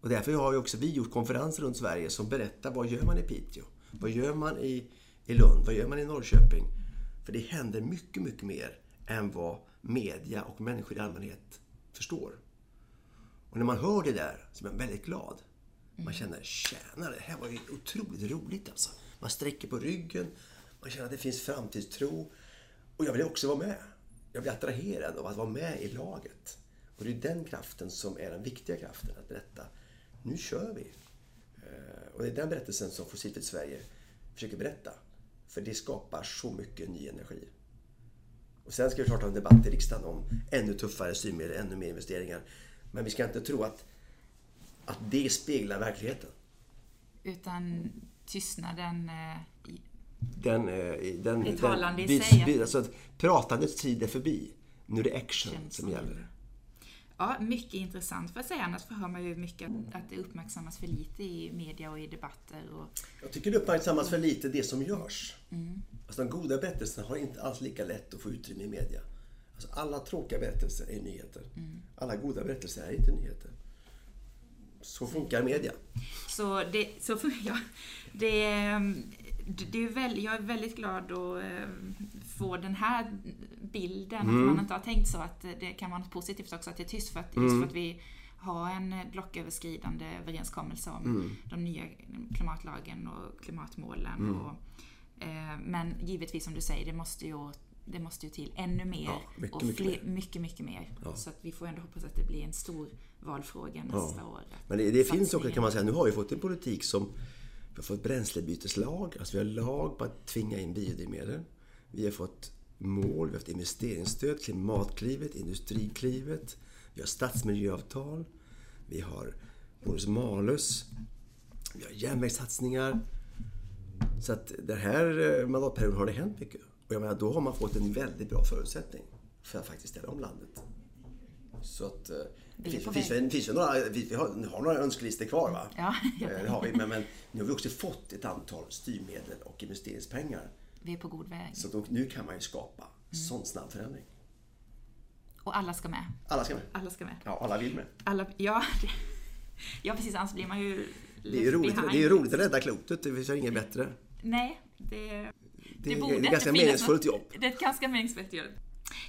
Och därför har ju också vi gjort konferenser runt Sverige som berättar vad gör man i Piteå? Vad gör man i, i Lund? Vad gör man i Norrköping? För det händer mycket, mycket mer än vad media och människor i allmänhet förstår. Och när man hör det där så blir man väldigt glad. Man känner, tjena det här var ju otroligt roligt alltså. Man sträcker på ryggen, man känner att det finns framtidstro. Och jag vill också vara med. Jag blir attraherad av att vara med i laget. Och det är den kraften som är den viktiga kraften, att berätta. Nu kör vi! Eh, och det är den berättelsen som Fossilfritt Sverige försöker berätta. För det skapar så mycket ny energi. Och sen ska vi klart ha en debatt i riksdagen om ännu tuffare styrmedel, ännu mer investeringar. Men vi ska inte tro att, att det speglar verkligheten. Utan tystnaden eh, den, eh, den, är talande den, i sig. Alltså, pratandets tid är förbi. Nu är det action som gäller. Ja, mycket intressant får jag säga. Annars hör man ju mycket att det uppmärksammas för lite i media och i debatter. Och... Jag tycker det uppmärksammas för lite det som görs. Mm. Alltså, de goda berättelserna har inte alls lika lätt att få utrymme i media. Alltså, alla tråkiga berättelser är nyheter. Mm. Alla goda berättelser är inte nyheter. Så funkar media. Så det, så, (laughs) ja, det, det är väl, jag är väldigt glad att eh, få den här bilden. Mm. Att man inte har tänkt så att det kan vara något positivt också att det är tyst. För att, mm. Just för att vi har en blocköverskridande överenskommelse om mm. de nya klimatlagen och klimatmålen. Mm. Och, eh, men givetvis som du säger, det måste ju det måste ju till ännu mer. Ja, mycket, och fler, mycket, mycket, mycket mer. Ja. Så att vi får ändå hoppas att det blir en stor valfråga nästa ja. år. Men det, det finns också, kan man säga, nu har vi fått en politik som vi har fått bränslebyteslag, alltså vi har lag på att tvinga in biodrivmedel. Vi har fått mål, vi har haft investeringsstöd, Klimatklivet, Industriklivet. Vi har stadsmiljöavtal. Vi har bonus malus. Vi har järnvägssatsningar. Så att den här eh, mandatperioden har det hänt mycket. Och jag menar, då har man fått en väldigt bra förutsättning för att faktiskt ställa om landet. Så att... Eh, finns, finns, finns, finns några, vi har, har några önskelistor kvar va? Ja, (laughs) eh, det har vi. Men, men nu har vi också fått ett antal styrmedel och investeringspengar. Vi är på god väg. Så då, nu kan man ju skapa mm. sån snabb förändring. Och alla ska med. Alla ska med. Alla ska med. Ja, alla vill med. Alla, ja, (laughs) ja, precis. Annars blir man ju Det är ju roligt, det är roligt att rädda klotet. Det finns ju inget bättre. Nej, det, det, det, är, det är ganska meningsfullt jobb. Det är ett ganska meningsfullt jobb.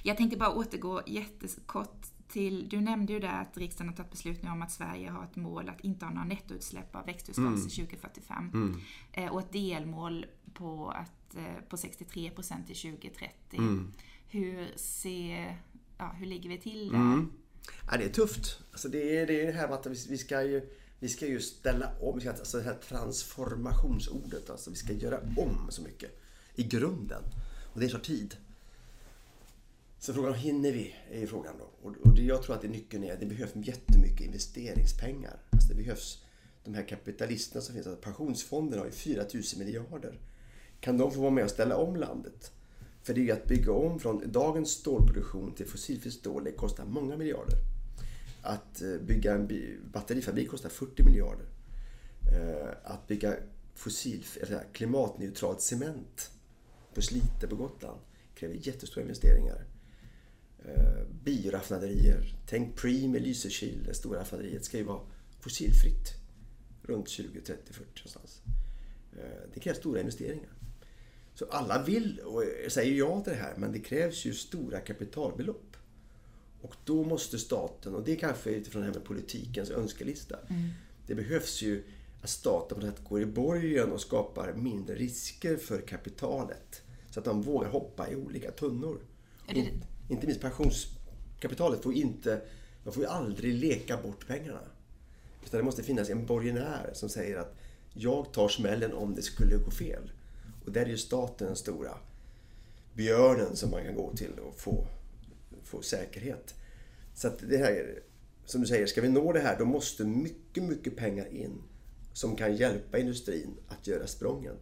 Jag tänkte bara återgå jättekort till, du nämnde ju där att riksdagen har tagit beslut nu om att Sverige har ett mål att inte ha några nettoutsläpp av växthusgaser mm. 2045. Mm. Eh, och ett delmål på, att, eh, på 63 procent till 2030. Mm. Hur ser, ja, hur ligger vi till där? Mm. Ja, det är tufft. Alltså det, är, det är det här med att vi, ska ju vi ska ju ställa om, alltså det här transformationsordet, alltså vi ska göra om så mycket i grunden. Och det tar tid. Så frågan hinner vi? är frågan då. Och det jag tror att det nyckeln är, det behövs jättemycket investeringspengar. Alltså det behövs de här kapitalisterna som finns, alltså pensionsfonderna har ju 4 000 miljarder. Kan de få vara med och ställa om landet? För det är ju att bygga om från dagens stålproduktion till fossilfritt stål, det kostar många miljarder. Att eh, bygga en batterifabrik kostar 40 miljarder. Eh, att bygga fossil, eller klimatneutralt cement på Slite på Gotland kräver jättestora investeringar. Eh, bioraffinaderier. Tänk Preem i Lysekil, det stora raffinaderiet, ska ju vara fossilfritt runt 20, 30, 40 någonstans. Det krävs stora investeringar. Så alla vill och säger ja till det här, men det krävs ju stora kapitalbelopp. Och då måste staten, och det är kanske utifrån det här med politikens önskelista. Mm. Det behövs ju att staten på något sätt går i borgen och skapar mindre risker för kapitalet. Så att de vågar hoppa i olika tunnor. Det... Inte minst pensionskapitalet får inte, man får ju aldrig leka bort pengarna. Utan det måste finnas en borgenär som säger att jag tar smällen om det skulle gå fel. Och där är ju staten den stora björnen som man kan gå till och få, få säkerhet. Så att det här, som du säger, ska vi nå det här då måste mycket, mycket pengar in som kan hjälpa industrin att göra sprången.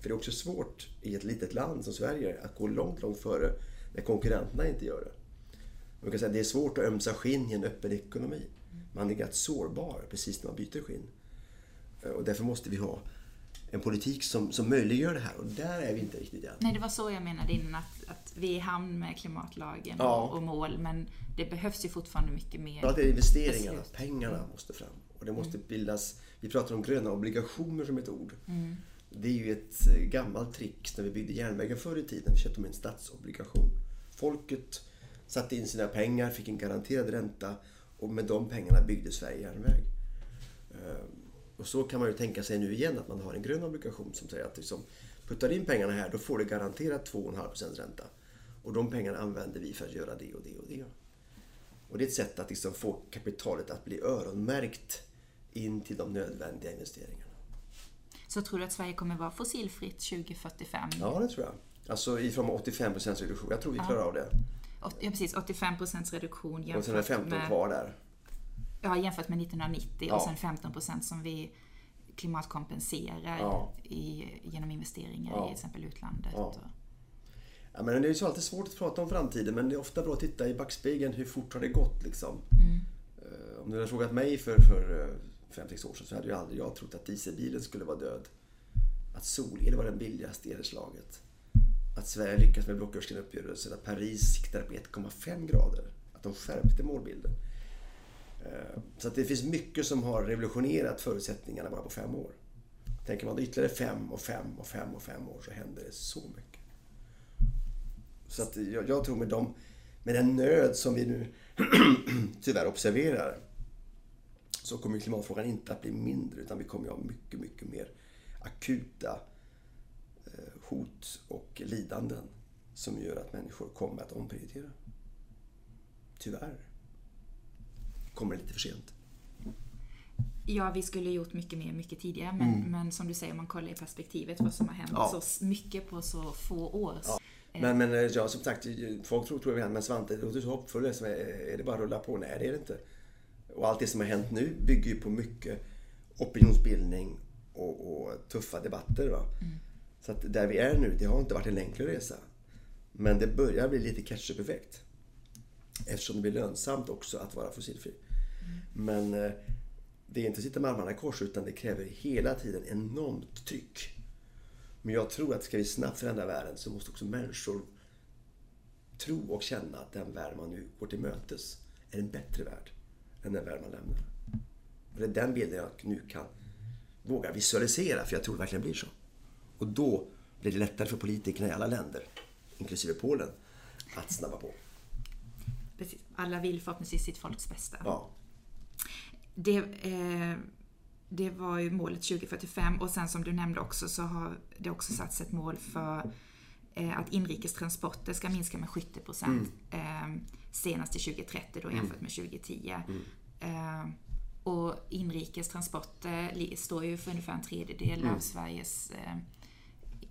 För det är också svårt i ett litet land som Sverige att gå långt, långt före när konkurrenterna inte gör det. Man kan säga det är svårt att ömsa skinn i en öppen ekonomi. Man är ganska sårbar precis när man byter skinn. Och därför måste vi ha en politik som, som möjliggör det här och där är vi inte riktigt än. Nej, det var så jag menade innan att, att vi är i hamn med klimatlagen ja. och, och, mål men det behövs ju fortfarande mycket mer. Ja, det är investeringarna, beslut. pengarna måste fram och det måste mm. bildas, vi pratar om gröna obligationer som ett ord. Mm. Det är ju ett eh, gammalt trick när vi byggde järnvägar förr i tiden. Vi köpte med en statsobligation. Folket satte in sina pengar, fick en garanterad ränta och med de pengarna byggde Sverige järnväg. Och så kan man ju tänka sig nu igen att man har en grön obligation som säger att liksom, puttar in pengarna här då får du garanterat 2,5% ränta. Och de pengarna använder vi för att göra det och det och det. Och det är ett sätt att liksom få kapitalet att bli öronmärkt in till de nödvändiga investeringarna. Så tror du att Sverige kommer vara fossilfritt 2045? Ja, det tror jag. Alltså ifrån 85% reduktion. Jag tror vi klarar ja. av det. Ja, precis. 85% reduktion jämfört och sen är det 15 med... kvar där. Ja, jämfört med 1990 ja. och sen 15% som vi klimatkompenserar ja. i, genom investeringar ja. i till exempel utlandet. Ja. Ja, men det är ju alltid svårt att prata om framtiden men det är ofta bra att titta i backspegeln. Hur fort har det gått liksom? Mm. Uh, om du hade frågat mig för, för 5-6 år sedan så hade ju aldrig jag trott att dieselbilen skulle vara död. Att solel var den billigaste elslaget. Att Sverige lyckats med blocköverskridande uppgörelser. Att Paris siktade på 1,5 grader. Att de skärpte målbilden. Eh, så att det finns mycket som har revolutionerat förutsättningarna bara på fem år. Tänker man ytterligare fem och fem och fem och fem år så händer det så mycket. Så att jag, jag tror med, dem, med den nöd som vi nu (clears throat) tyvärr observerar så kommer klimatfrågan inte att bli mindre utan vi kommer att ha mycket, mycket mer akuta eh, hot och lidanden som gör att människor kommer att omprioritera. Tyvärr. Kommer det lite för sent. Ja, vi skulle gjort mycket mer mycket tidigare men, mm. men som du säger, man kollar i perspektivet vad som har hänt ja. så mycket på så få år. Ja. Men, men eh, ja, som sagt, folk tror, tror jag, men Svante, du låter så hoppfull. Är det bara att rulla på? Nej, det är det inte. Och allt det som har hänt nu bygger ju på mycket opinionsbildning och, och tuffa debatter. Va? Mm. Så att där vi är nu, det har inte varit en enkel resa. Men det börjar bli lite catch-up-effekt. Eftersom det blir lönsamt också att vara fossilfri. Men eh, det är inte att sitta med armarna i kors utan det kräver hela tiden enormt tryck. Men jag tror att ska vi snabbt förändra världen så måste också människor tro och känna att den värld man nu går till mötes är en bättre värld än den värld man lämnar. Och det är den bilden jag nu kan våga visualisera, för jag tror det verkligen blir så. Och då blir det lättare för politikerna i alla länder, inklusive Polen, att snabba på. Precis. Alla vill förhoppningsvis sitt folks bästa. Ja. Det, eh, det var ju målet 2045 och sen som du nämnde också så har det också satts ett mål för eh, att inrikestransporter ska minska med 70 procent. Mm. Eh, senast till 2030 då jämfört med 2010. Mm. Eh, och inrikes transporter står ju för ungefär en tredjedel mm. av Sveriges eh,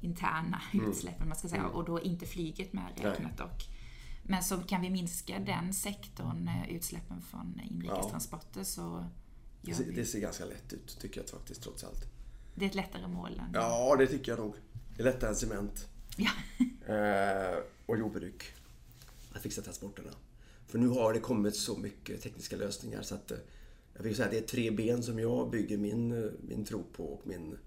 interna mm. utsläpp, man ska säga, mm. och då inte flyget med räknat dock. Men så kan vi minska den sektorn, eh, utsläppen från inrikestransporter, ja. så det ser, det ser ganska lätt ut, tycker jag faktiskt, trots allt. Det är ett lättare mål än... Ja, det tycker jag nog. Det är lättare än cement. Ja. (laughs) eh, och jordbruk. Att fixa transporterna. För nu har det kommit så mycket tekniska lösningar så att eh, jag vill säga att det är tre ben som jag bygger min, eh, min tro på och min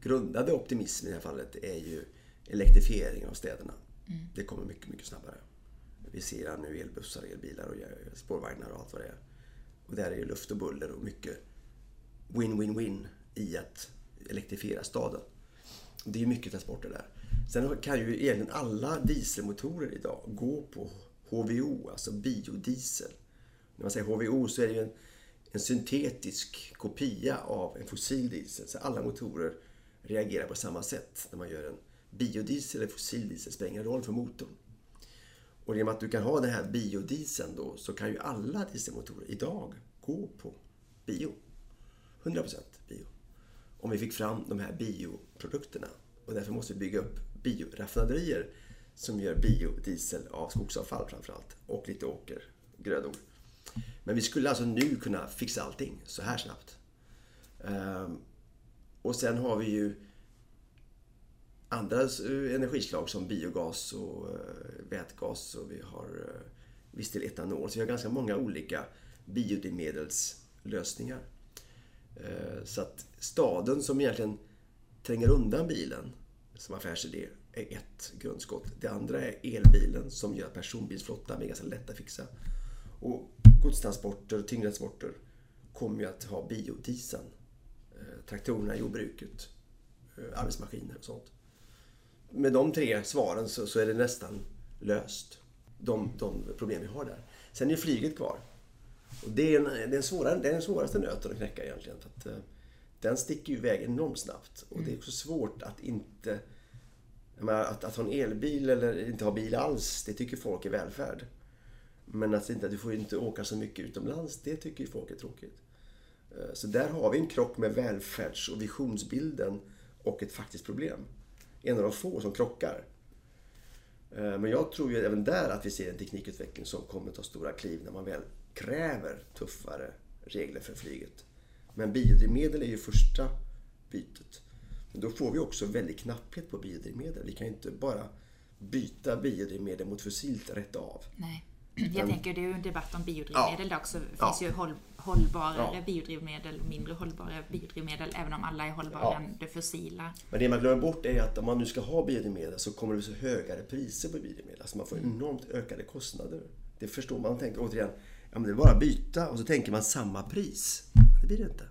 grundade optimism i det här fallet är ju elektrifiering av städerna. Mm. Det kommer mycket, mycket snabbare. Vi ser nu elbussar, elbilar och spårvagnar och allt vad det är. Och där är ju luft och buller och mycket win-win-win i att elektrifiera staden. Det är mycket transporter där. Sen kan ju egentligen alla dieselmotorer idag gå på HVO, alltså biodiesel. När man säger HVO så är det ju en, en syntetisk kopia av en fossil diesel. Så alla motorer reagerar på samma sätt när man gör en biodiesel eller fossildiesel. Det spelar ingen roll för motorn. Och genom att du kan ha den här biodieseln då så kan ju alla dieselmotorer idag gå på bio. 100% bio. Om vi fick fram de här bioprodukterna. Och därför måste vi bygga upp bioraffinaderier som gör biodiesel av skogsavfall framförallt och lite åkergrödor. Men vi skulle alltså nu kunna fixa allting så här snabbt. Ehm, och sen har vi ju andra eh, energislag som biogas och eh, vätgas och vi har eh, viss del etanol. Så vi har ganska många olika biodrivmedelslösningar. Så att staden som egentligen tränger undan bilen som affärsidé är ett grundskott. Det andra är elbilen som gör att personbilsflottan blir ganska lätt att fixa. Och godstransporter och tyngre transporter kommer ju att ha biodieseln. Traktorerna i jordbruket, arbetsmaskiner och sånt med de tre svaren så, så är det nästan löst. De, de, problem vi har där. Sen är flyget kvar. Och det är, en, det, är svårare, det är den svåraste nöten att knäcka egentligen. För att, uh, den sticker ju iväg enormt snabbt. Och det är också svårt att inte... Menar, att, att ha en elbil eller inte ha bil alls, det tycker folk är välfärd. Men att inte, du får inte åka så mycket utomlands, det tycker ju folk är tråkigt. Uh, så där har vi en krock med välfärds och visionsbilden och ett faktiskt problem en av de få som krockar. Eh, men jag tror ju även där att vi ser en teknikutveckling som kommer ta stora kliv när man väl kräver tuffare regler för flyget. Men biodrivmedel är ju första bytet. Men då får vi också väldigt knapphet på biodrivmedel. Vi kan inte bara byta biodrivmedel mot fossilt rätt av. Nej. Jag tänker det är ju en debatt om biodrivmedel ja. också. Det finns ja. ju håll, hållbarare ja. biodrivmedel, mindre hållbara biodrivmedel, även om alla är hållbarare ja. än det fossila. Men det man glömmer bort är att om man nu ska ha biodrivmedel så kommer det bli så högre priser på biodrivmedel. Alltså man får mm. enormt ökade kostnader. Det förstår man. Man tänker återigen, ja men det är bara att byta och så tänker man samma pris. Det blir det inte.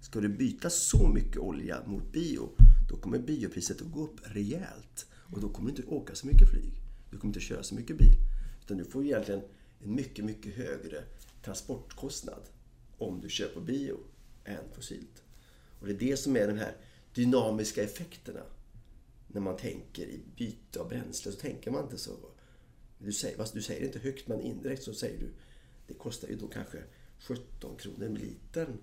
Ska du byta så mycket olja mot bio, då kommer biopriset att gå upp rejält. Och då kommer du inte åka så mycket flyg. Du kommer inte köra så mycket bil. Utan du får egentligen en mycket, mycket högre transportkostnad om du kör på bio än fossilt. Och det är det som är de här dynamiska effekterna. När man tänker i byte av bränsle så tänker man inte så. Du säger, du säger inte högt men indirekt så säger du det kostar ju då kanske 17 kronor litern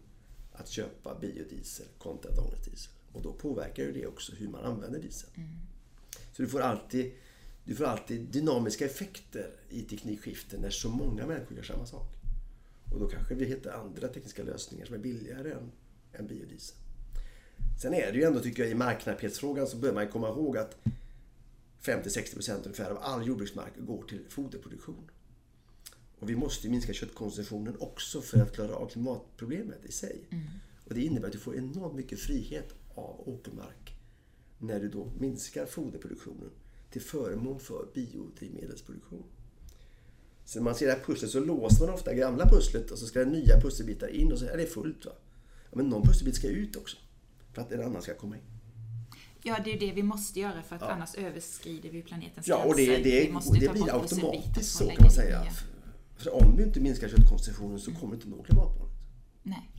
att köpa biodiesel kontra dagens diesel. Och då påverkar ju det också hur man använder diesel. Mm. Så du får alltid du får alltid dynamiska effekter i teknikskiften när så många människor gör samma sak. Och då kanske vi hittar andra tekniska lösningar som är billigare än, än biodiesel. Sen är det ju ändå, tycker jag, i marknadsfrågan så bör man komma ihåg att 50-60% ungefär av all jordbruksmark går till foderproduktion. Och vi måste minska köttkonsumtionen också för att klara av klimatproblemet i sig. Mm. Och det innebär att du får enormt mycket frihet av åkermark när du då minskar foderproduktionen till förmån för biodrivmedelsproduktion. Så när man ser det här pusslet så låser man ofta gamla pusslet och så ska det nya pusselbitar in och så är det fullt. Va? Men någon pusselbit ska ut också. För att en annan ska komma in. Ja, det är det vi måste göra för att ja. annars överskrider vi planetens ja, och det, det, vi måste det blir automatiskt så kan man säga. För om du inte minskar köttkonsumtionen så kommer du inte nå klimatmålet. Nej.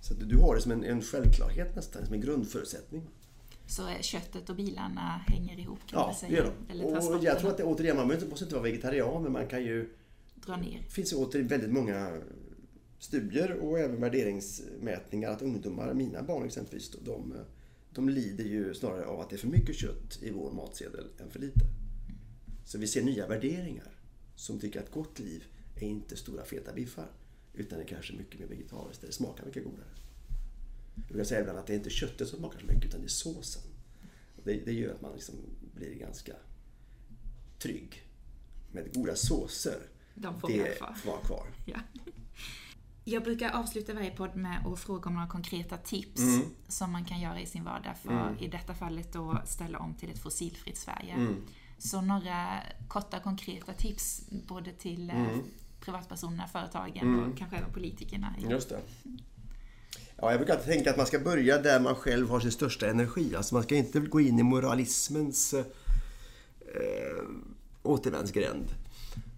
Så du har det som en, en självklarhet nästan, som en grundförutsättning. Så köttet och bilarna hänger ihop kan ja, man säga. Ja, det gör de. Och jag tror att det, återigen, man måste inte vara vegetarian men man kan ju... Dra ner. Det finns återigen väldigt många studier och även värderingsmätningar att ungdomar, mina barn exempelvis, de, de lider ju snarare av att det är för mycket kött i vår matsedel än för lite. Så vi ser nya värderingar som tycker att gott liv är inte stora feta biffar utan det är kanske mycket mer vegetariskt, det smakar mycket godare. Jag brukar säga ibland att det är inte köttet som smakar så mycket utan det är såsen. Det, det gör att man liksom blir ganska trygg. Med goda såser. De får det vara kvar. Ja. Jag brukar avsluta varje podd med att fråga om några konkreta tips mm. som man kan göra i sin vardag för mm. i detta fallet då ställa om till ett fossilfritt Sverige. Mm. Så några korta konkreta tips både till eh, mm. privatpersonerna, företagen och mm. kanske även politikerna. Just det. Ja, jag brukar tänka att man ska börja där man själv har sin största energi. Alltså man ska inte gå in i moralismens eh, återvändsgränd.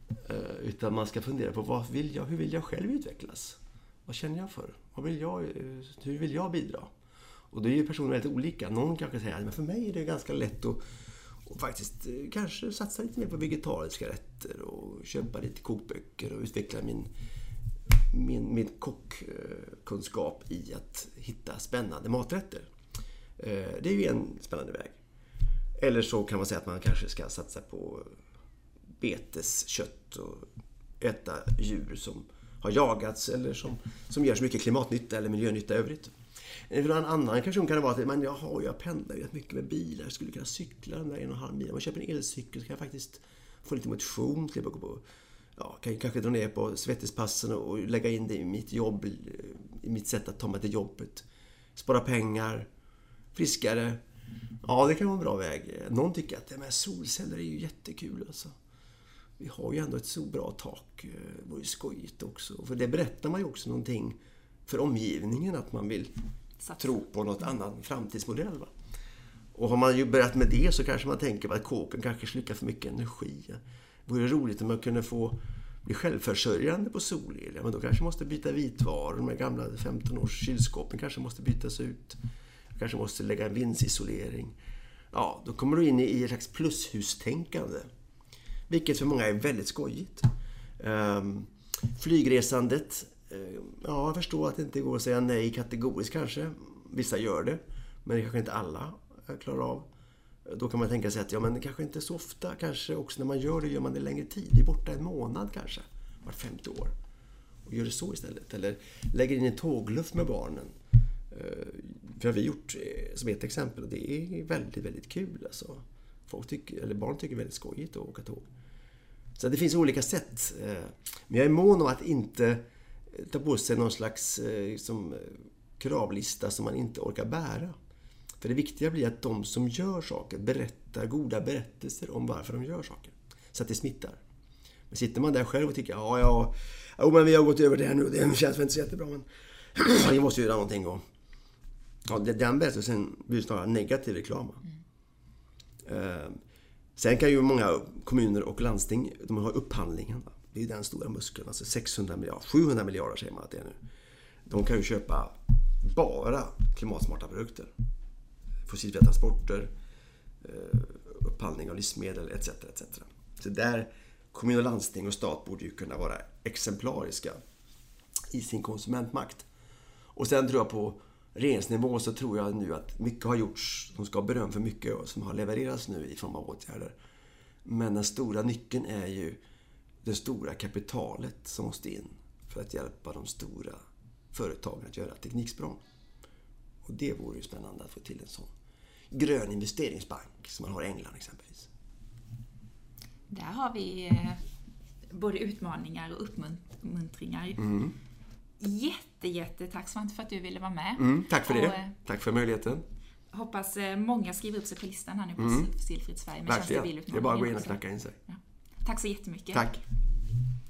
Eh, utan man ska fundera på vad vill jag, hur vill jag själv utvecklas? Vad känner jag för? Vad vill jag, eh, hur vill jag bidra? Och då är ju personer väldigt olika. Någon kanske säger att för mig är det ganska lätt att och faktiskt eh, kanske satsa lite mer på vegetariska rätter och köpa lite kokböcker och utveckla min min, min kockkunskap i att hitta spännande maträtter. Det är ju en spännande väg. Eller så kan man säga att man kanske ska satsa på beteskött och äta djur som har jagats eller som, som gör så mycket klimatnytta eller miljönytta i övrigt. För en annan kanske kan det vara att men jaha, jag pendlar rätt mycket med bilar. Jag skulle kunna cykla den där en och en halv mil. Om jag köper en elcykel så kan jag faktiskt få lite motion. Slippa gå på, ja, kan kanske dra ner på svettispassen och lägga in det i mitt jobb. I mitt sätt att ta mig till jobbet. Spara pengar. Friskare. Ja, det kan vara en bra väg. Någon tycker att det med solceller är ju jättekul alltså. Vi har ju ändå ett så bra tak. Det vore ju skojigt också. För det berättar man ju också någonting för omgivningen att man vill Satsa. tro på något annan framtidsmodell. Va? Och har man ju börjat med det så kanske man tänker att kåken kanske slukar för mycket energi. Det vore roligt om man kunde få bli självförsörjande på solel. Ja, men då kanske man måste byta vitvaror. De gamla 15 års kylskåpen kanske måste bytas ut. kanske måste lägga en vindsisolering. Ja, då kommer du in i ett slags plushustänkande. Vilket för många är väldigt skojigt. Um, flygresandet eh, ja, jag förstår att det inte går att säga nej kategoriskt kanske. Vissa gör det, men det kanske inte alla eh, klarar av. Då kan man tänka sig att ja, men det kanske inte är så ofta. Kanske också när man gör det gör man det längre tid. Vi är borta en månad kanske, vart femte år. Och gör det så istället. Eller lägger in en tågluff med barnen. Eh, för det har vi gjort som ett exempel och det är väldigt, väldigt kul. Alltså. Folk tycker, eller barn tycker det är väldigt skojigt att åka tåg. Så det finns olika sätt. Eh, men jag är mån om att inte eh, ta på sig någon slags eh, liksom, kravlista som man inte orkar bära. För det viktiga blir att de som gör saker berättar goda berättelser om varför de gör saker. Så att det smittar. Men sitter man där själv och tycker ja, ja, jo, men vi har gått över det här nu och det känns väl inte så jättebra men (clears throat) vi måste göra någonting. Och, ja, den berättelsen blir snarare negativ reklam. Mm. Eh, sen kan ju många kommuner och landsting, de har upphandlingen. Det är den stora muskeln. Alltså 600 miljarder, 700 miljarder säger man att det är nu. De kan ju köpa bara klimatsmarta produkter. Fossilfria transporter, eh, upphandling av livsmedel etc. etc. Så där kommun och landsting och stat borde ju kunna vara exemplariska i sin konsumentmakt. Och sen tror jag på regeringsnivå så tror jag nu att mycket har gjorts. De ska ha beröm för mycket som har levererats nu i form av åtgärder. Men den stora nyckeln är ju det stora kapitalet som måste in för att hjälpa de stora företagen att göra tekniksprång. Och det vore ju spännande att få till en sån grön investeringsbank som man har i England exempelvis. Där har vi eh, både utmaningar och uppmuntringar. Mm. Jätte, jätte tack Svante för att du ville vara med. Mm, tack för det. Och, eh, tack för möjligheten. Hoppas eh, många skriver upp sig på listan här nu på mm. Fossilfritt Sverige med Verkligen. Det är bara att gå in och knacka in sig. Ja. Tack så jättemycket. Tack.